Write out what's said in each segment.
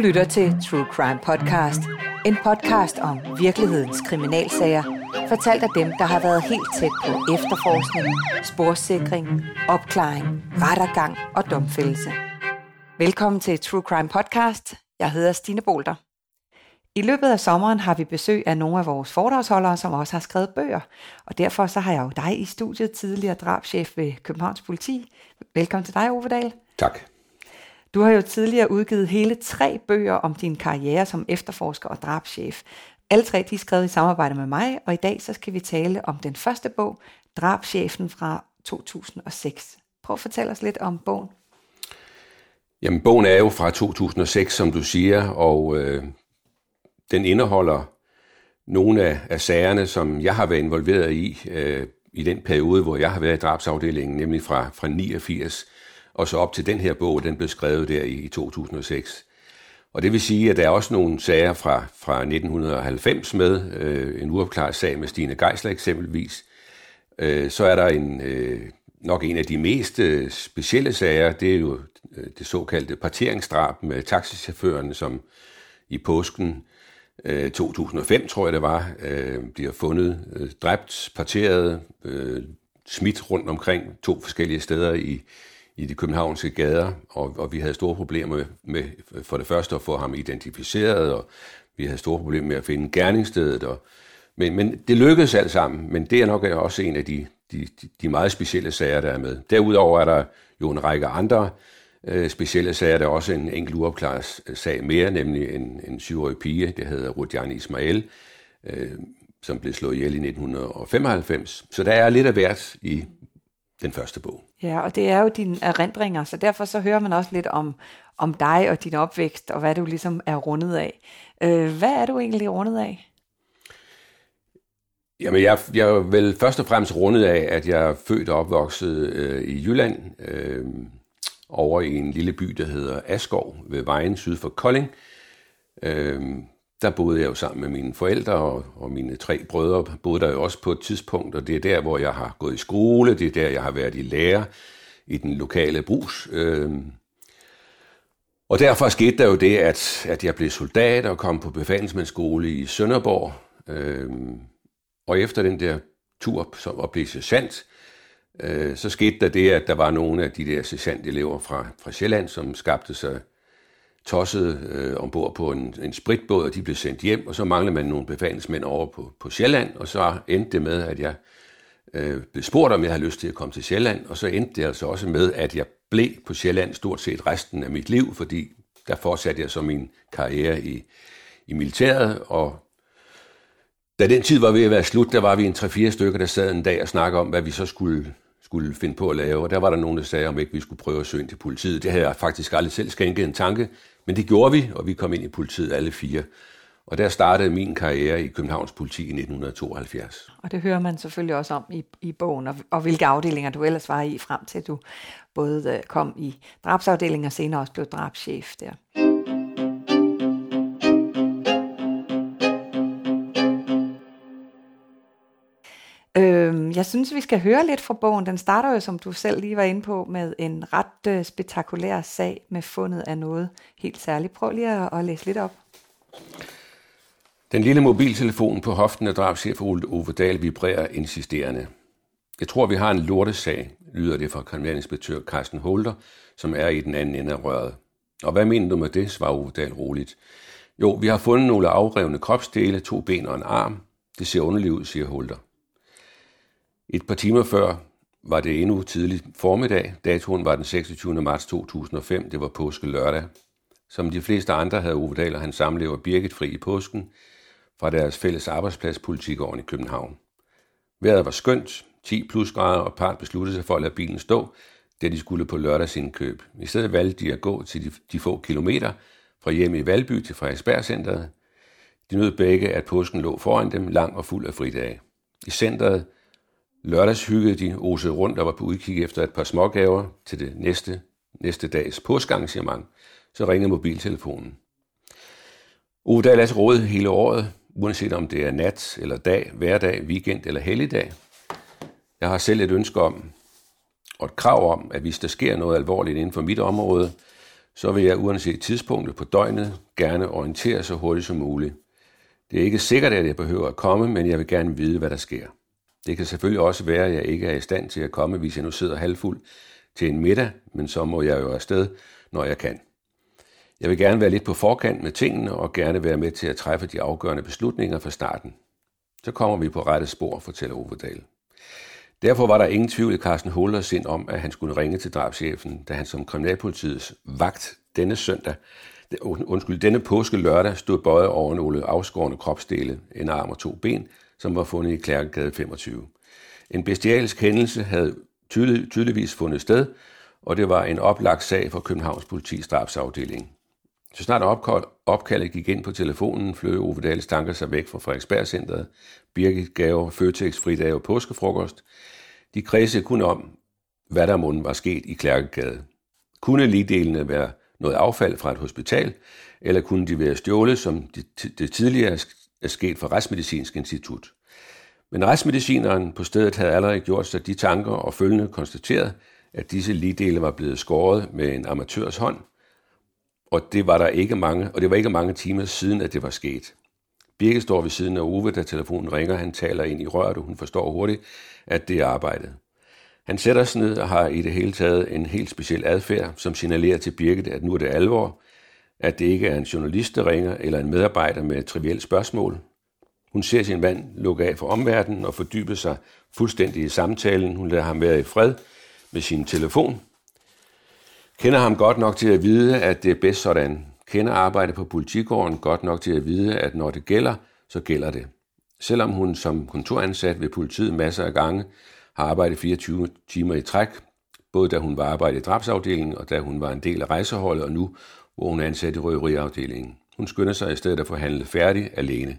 lytter til True Crime Podcast. En podcast om virkelighedens kriminalsager, fortalt af dem, der har været helt tæt på efterforskning, sporsikring, opklaring, rettergang og domfældelse. Velkommen til True Crime Podcast. Jeg hedder Stine Bolter. I løbet af sommeren har vi besøg af nogle af vores foredragsholdere, som også har skrevet bøger. Og derfor så har jeg jo dig i studiet, tidligere drabschef ved Københavns Politi. Velkommen til dig, Ove Dahl. Tak. Du har jo tidligere udgivet hele tre bøger om din karriere som efterforsker og drabschef. Alle tre de er skrevet i samarbejde med mig, og i dag så skal vi tale om den første bog, Drabschefen fra 2006. Prøv at fortælle os lidt om bogen. Jamen, bogen er jo fra 2006, som du siger, og øh, den indeholder nogle af, af sagerne, som jeg har været involveret i, øh, i den periode, hvor jeg har været i drabsafdelingen, nemlig fra, fra 89 og så op til den her bog, den blev skrevet der i, 2006. Og det vil sige, at der er også nogle sager fra, fra 1990 med, øh, en uopklaret sag med Stine Geisler eksempelvis. Øh, så er der en, øh, nok en af de mest øh, specielle sager, det er jo øh, det såkaldte parteringsdrab med taxichaufføren, som i påsken øh, 2005, tror jeg det var, øh, bliver fundet øh, dræbt, parteret, øh, smidt rundt omkring to forskellige steder i, i de københavnske gader, og, og vi havde store problemer med, med for det første at få ham identificeret, og vi havde store problemer med at finde gerningsstedet. Og, men, men det lykkedes alt sammen, men det er nok også en af de, de, de meget specielle sager, der er med. Derudover er der jo en række andre øh, specielle sager. Der er også en enkelt uopklaret sag mere, nemlig en, en syvårig pige, der hedder Rudjani Ismail, øh, som blev slået ihjel i 1995. Så der er lidt af hvert i den første bog. Ja, og det er jo dine erindringer, så derfor så hører man også lidt om, om dig og din opvækst, og hvad du ligesom er rundet af. Øh, hvad er du egentlig rundet af? Jamen, jeg, jeg er vel først og fremmest rundet af, at jeg er født og opvokset øh, i Jylland, øh, over i en lille by, der hedder Askov, ved vejen syd for Kolding. Øh, der boede jeg jo sammen med mine forældre og, og mine tre brødre boede der jo også på et tidspunkt, og det er der, hvor jeg har gået i skole, det er der, jeg har været i lære i den lokale brus. Øh, og derfor skete der jo det, at, at jeg blev soldat og kom på befalingsmandsskole i Sønderborg. Øh, og efter den der tur som at blive sergeant, øh, så skete der det, at der var nogle af de der sergeantelever fra, fra Sjælland, som skabte sig tosset øh, ombord på en, en spritbåd, og de blev sendt hjem, og så manglede man nogle befalingsmænd over på, på Sjælland, og så endte det med, at jeg øh, blev spurgt, om jeg havde lyst til at komme til Sjælland, og så endte det altså også med, at jeg blev på Sjælland stort set resten af mit liv, fordi der fortsatte jeg så min karriere i, i militæret, og da den tid var ved at være slut, der var vi en 3-4 stykker, der sad en dag og snakkede om, hvad vi så skulle, skulle finde på at lave. Og der var der nogen, der sagde, om ikke vi skulle prøve at søge ind til politiet. Det havde jeg faktisk aldrig selv skænket en tanke, men det gjorde vi, og vi kom ind i politiet alle fire. Og der startede min karriere i Københavns politi i 1972. Og det hører man selvfølgelig også om i, i bogen, og, og hvilke afdelinger du ellers var i, frem til du både øh, kom i drabsafdelingen og senere også blev drabschef der. Jeg synes, vi skal høre lidt fra bogen. Den starter jo, som du selv lige var inde på, med en ret øh, spektakulær sag med fundet af noget helt særligt. Prøv lige at, at læse lidt op. Den lille mobiltelefon på hoften af drabschef Ove Dahl vibrerer insisterende. Jeg tror, vi har en lortesag, lyder det fra kriminalinspektør Carsten Holder, som er i den anden ende af røret. Og hvad mener du med det, svarer Ove Dahl roligt. Jo, vi har fundet nogle afrevne kropsdele, to ben og en arm. Det ser underligt ud, siger Holder. Et par timer før var det endnu tidlig formiddag. Datoen var den 26. marts 2005. Det var påske lørdag. Som de fleste andre havde Ove Dahl og hans samlever Birgit fri i påsken fra deres fælles arbejdsplads Politigården i København. Vejret var skønt, 10 plus grader, og part besluttede sig for at lade bilen stå, da de skulle på lørdagsindkøb. I stedet valgte de at gå til de, de få kilometer fra hjemme i Valby til Frederiksberg De nød begge, at påsken lå foran dem, lang og fuld af fridage. I centret Lørdags hyggede de osede rundt og var på udkig efter et par smågaver til det næste, næste dags påskearrangement. Så ringede mobiltelefonen. Ove Dahl er råd hele året, uanset om det er nat eller dag, hverdag, weekend eller helligdag. Jeg har selv et ønske om, og et krav om, at hvis der sker noget alvorligt inden for mit område, så vil jeg uanset tidspunktet på døgnet gerne orientere så hurtigt som muligt. Det er ikke sikkert, at jeg behøver at komme, men jeg vil gerne vide, hvad der sker. Det kan selvfølgelig også være, at jeg ikke er i stand til at komme, hvis jeg nu sidder halvfuld til en middag, men så må jeg jo afsted, når jeg kan. Jeg vil gerne være lidt på forkant med tingene og gerne være med til at træffe de afgørende beslutninger fra starten. Så kommer vi på rette spor, fortæller Ovedal. Derfor var der ingen tvivl i Carsten Holders sind om, at han skulle ringe til drabschefen, da han som kriminalpolitiets vagt denne søndag, undskyld, denne påske lørdag stod bøjet over nogle afskårende kropsdele, en arm og to ben, som var fundet i Klærkegade 25. En bestialsk hændelse havde tydelig, tydeligvis fundet sted, og det var en oplagt sag for Københavns politis drabsafdeling. Så snart opkald, opkaldet gik ind på telefonen, flød Ove Dahls tanker sig væk fra Frederiksbergcentret, Birgit gav Føtex fridag og påskefrokost. De kredsede kun om, hvad der måtte var sket i Klærkegade. Kunne ligdelene være noget affald fra et hospital, eller kunne de være stjålet, som det tidligere er sket fra Retsmedicinsk Institut. Men retsmedicineren på stedet havde allerede gjort sig de tanker og følgende konstateret, at disse ligedele var blevet skåret med en amatørs hånd, og det var der ikke mange, og det var ikke mange timer siden, at det var sket. Birke står ved siden af Ove, da telefonen ringer. Han taler ind i røret, og hun forstår hurtigt, at det er arbejdet. Han sætter sig ned og har i det hele taget en helt speciel adfærd, som signalerer til Birgit, at nu er det alvor, at det ikke er en journalist, der ringer, eller en medarbejder med et trivielt spørgsmål. Hun ser sin mand lukke af for omverdenen og fordybe sig fuldstændig i samtalen. Hun lader ham være i fred med sin telefon. Kender ham godt nok til at vide, at det er bedst sådan. Kender arbejdet på politigården godt nok til at vide, at når det gælder, så gælder det. Selvom hun som kontoransat ved politiet masser af gange har arbejdet 24 timer i træk, både da hun var arbejdet i drabsafdelingen og da hun var en del af rejseholdet, og nu, hvor hun er ansat i røveriafdelingen. Hun skynder sig i stedet at forhandle færdig alene.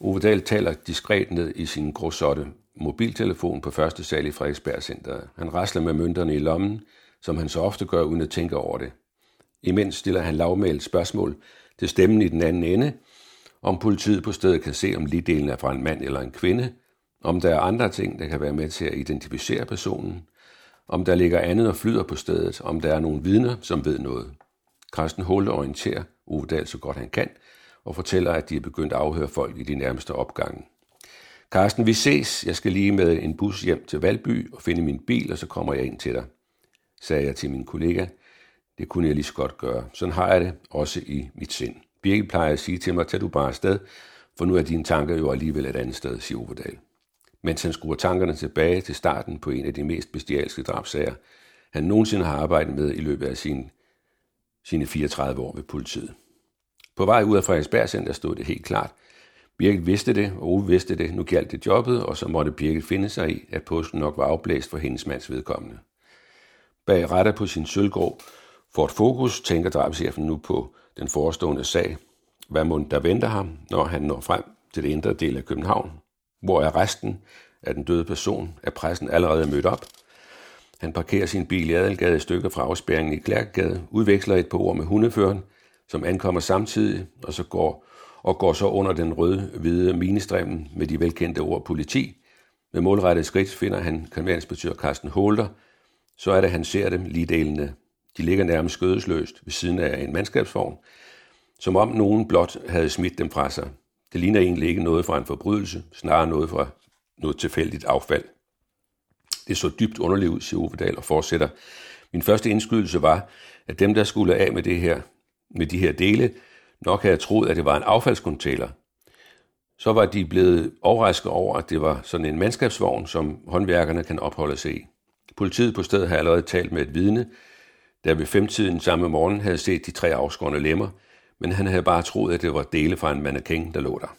Ove Dahl taler diskret ned i sin gråsotte mobiltelefon på første sal i Frederiksberg Center. Han rasler med mønterne i lommen, som han så ofte gør uden at tænke over det. Imens stiller han lavmælt spørgsmål til stemmen i den anden ende, om politiet på stedet kan se, om ligdelen er fra en mand eller en kvinde, om der er andre ting, der kan være med til at identificere personen, om der ligger andet og flyder på stedet, om der er nogle vidner, som ved noget. Carsten Hulle orienterer Ove Dahl så godt han kan, og fortæller, at de er begyndt at afhøre folk i de nærmeste opgange. Carsten, vi ses. Jeg skal lige med en bus hjem til Valby og finde min bil, og så kommer jeg ind til dig, sagde jeg til min kollega. Det kunne jeg lige så godt gøre. Sådan har jeg det også i mit sind. Birgit plejer at sige til mig, tag du bare afsted, for nu er dine tanker jo alligevel et andet sted, siger Ove mens han skruer tankerne tilbage til starten på en af de mest bestialske drabsager, han nogensinde har arbejdet med i løbet af sin, sine 34 år ved politiet. På vej ud af Frederiksberg Center stod det helt klart. Birgit vidste det, og Ove vidste det. Nu galt det jobbet, og så måtte Birgit finde sig i, at påsken nok var afblæst for hendes mands vedkommende. Bag retter på sin sølvgrå Fort Focus tænker drabschefen nu på den forestående sag. Hvad må der venter ham, når han når frem til det indre del af København, hvor er resten af den døde person? Er pressen allerede mødt op? Han parkerer sin bil i Adelgade i stykker fra afspæringen i Klærkegade, udveksler et par ord med hundeføren, som ankommer samtidig, og så går, og går så under den røde-hvide minestremmen med de velkendte ord politi. Med målrettet skridt finder han kriminalinspektør Carsten Holder. Så er det, han ser dem ligedelende. De ligger nærmest skødesløst ved siden af en mandskabsvogn, som om nogen blot havde smidt dem fra sig. Det ligner egentlig ikke noget fra en forbrydelse, snarere noget fra noget tilfældigt affald. Det så dybt underligt ud, siger Ove og fortsætter. Min første indskydelse var, at dem, der skulle af med, det her, med de her dele, nok havde troet, at det var en affaldskontainer. Så var de blevet overrasket over, at det var sådan en mandskabsvogn, som håndværkerne kan opholde sig i. Politiet på stedet har allerede talt med et vidne, der ved femtiden samme morgen havde set de tre afskårne lemmer, men han havde bare troet, at det var dele fra en mannequin, der lå der.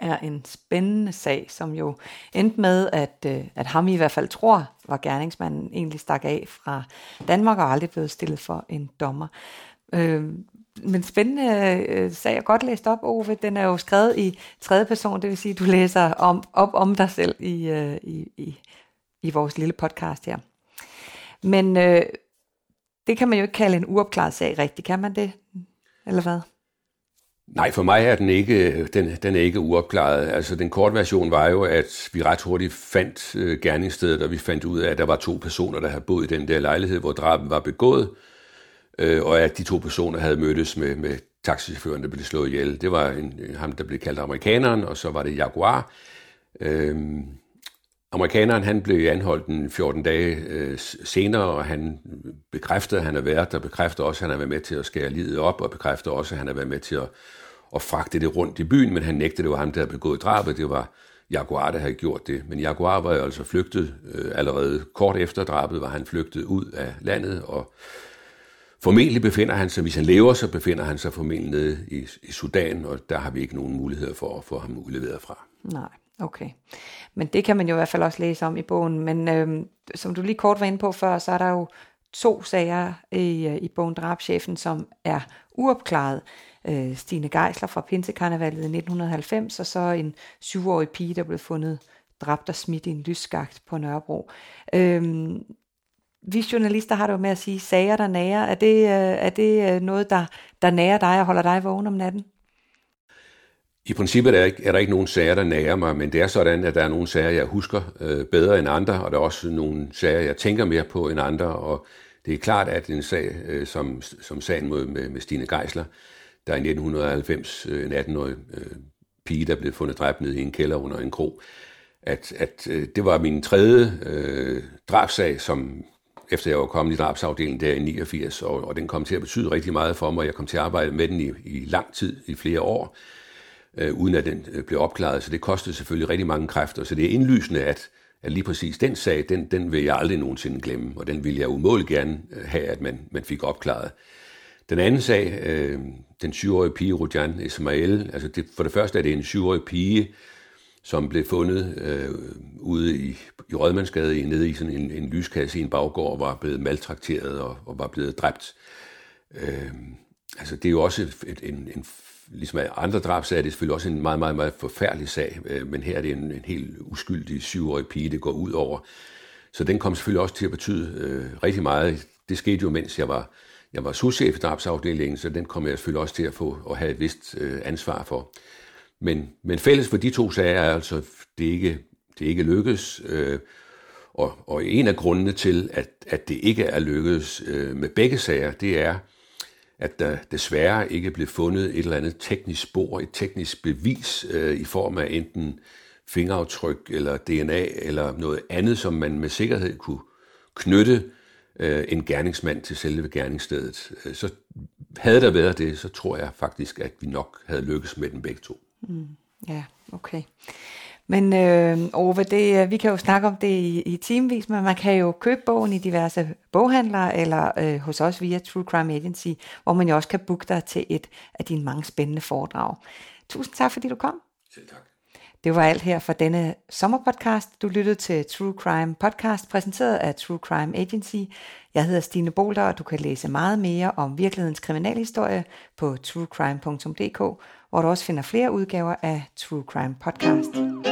Er en spændende sag, som jo endte med, at, øh, at ham i hvert fald tror, var gerningsmanden egentlig stak af fra Danmark og aldrig blev stillet for en dommer. Øh, men spændende øh, sag, jeg godt læst op, Ove. Den er jo skrevet i tredje person, det vil sige, at du læser om, op om dig selv i, øh, i, i, i vores lille podcast her. Men øh, det kan man jo ikke kalde en uopklaret sag rigtigt, kan man det? Eller hvad? Nej, for mig er den ikke, den, den er ikke uopklaret. Altså, den korte version var jo, at vi ret hurtigt fandt øh, gerningsstedet, og vi fandt ud af, at der var to personer, der havde boet i den der lejlighed, hvor drabet var begået, øh, og at de to personer havde mødtes med, med taxichaufføren, der blev slået ihjel. Det var en, ham, der blev kaldt amerikaneren, og så var det Jaguar. Øh, Amerikaneren han blev anholdt en 14 dage øh, senere, og han bekræftede, at han er været der, bekræftede også, at han har været med til at skære livet op, og bekræftede også, at han har været med til at, at fragte det rundt i byen, men han nægtede, det var ham, der havde begået drabet, det var Jaguar, der havde gjort det. Men Jaguar var jo altså flygtet øh, allerede kort efter drabet, var han flygtet ud af landet, og formentlig befinder han sig, hvis han lever, så befinder han sig formentlig nede i, i Sudan, og der har vi ikke nogen muligheder for at få ham udleveret fra. Nej. Okay. Men det kan man jo i hvert fald også læse om i bogen. Men øhm, som du lige kort var inde på før, så er der jo to sager i, øh, i bogen Drabschefen, som er uopklaret. Øh, Stine Geisler fra Pinsekarnevalet i 1990, og så en syvårig pige, der blev fundet dræbt og smidt i en lysskagt på Nørrebro. Øhm, vi journalister har det jo med at sige, sager der nærer, er det, øh, er det øh, noget, der, der nærer dig og holder dig vågen om natten? I princippet er der, ikke, er der ikke nogen sager, der nærer mig, men det er sådan, at der er nogle sager, jeg husker øh, bedre end andre, og der er også nogle sager, jeg tænker mere på end andre, og det er klart, at en sag øh, som, som sagen mod, med, med Stine Geisler, der i 1990 øh, en 18-årig øh, pige, der blev fundet dræbt nede i en kælder under en krog, at, at øh, det var min tredje øh, drabsag, som efter jeg var kommet i drabsafdelingen der i 89, og, og den kom til at betyde rigtig meget for mig. Jeg kom til at arbejde med den i, i lang tid, i flere år, øh, uden at den øh, blev opklaret. Så det kostede selvfølgelig rigtig mange kræfter. Så det er indlysende, at, at lige præcis den sag, den, den vil jeg aldrig nogensinde glemme, og den vil jeg umådeligt gerne øh, have, at man, man fik opklaret. Den anden sag, øh, den syvårige pige Rujan Ismail, altså det, for det første er det en syvårig pige, som blev fundet øh, ude i, i Rødmandsgade nede i sådan en, en lyskasse i en baggård, og var blevet maltrakteret og, og var blevet dræbt. Øh, altså det er jo også et, en, en ligesom andre drabsager, er det selvfølgelig også en meget, meget, meget forfærdelig sag, øh, men her er det en, en helt uskyldig syvårig pige, det går ud over. Så den kom selvfølgelig også til at betyde øh, rigtig meget. Det skete jo, mens jeg var, jeg var souschef i drabsafdelingen, så den kom jeg selvfølgelig også til at få og have et vist øh, ansvar for. Men, men fælles for de to sager er altså, det ikke, det ikke lykkes. Øh, og, og en af grundene til, at, at det ikke er lykkedes øh, med begge sager, det er, at der desværre ikke blev fundet et eller andet teknisk spor, et teknisk bevis øh, i form af enten fingeraftryk eller DNA eller noget andet, som man med sikkerhed kunne knytte øh, en gerningsmand til selve gerningsstedet. Øh, så havde der været det, så tror jeg faktisk, at vi nok havde lykkes med den begge to. Mm, ja, okay. Men øh, Ove, det, øh, vi kan jo snakke om det i, i teamvis, men man kan jo købe bogen i diverse boghandlere, eller øh, hos os via True Crime Agency, hvor man jo også kan booke dig til et af dine mange spændende foredrag. Tusind tak, fordi du kom. Selv tak. Det var alt her for denne sommerpodcast. Du lyttede til True Crime Podcast, præsenteret af True Crime Agency. Jeg hedder Stine Bolter, og du kan læse meget mere om virkelighedens kriminalhistorie på truecrime.dk, hvor du også finder flere udgaver af True Crime Podcast.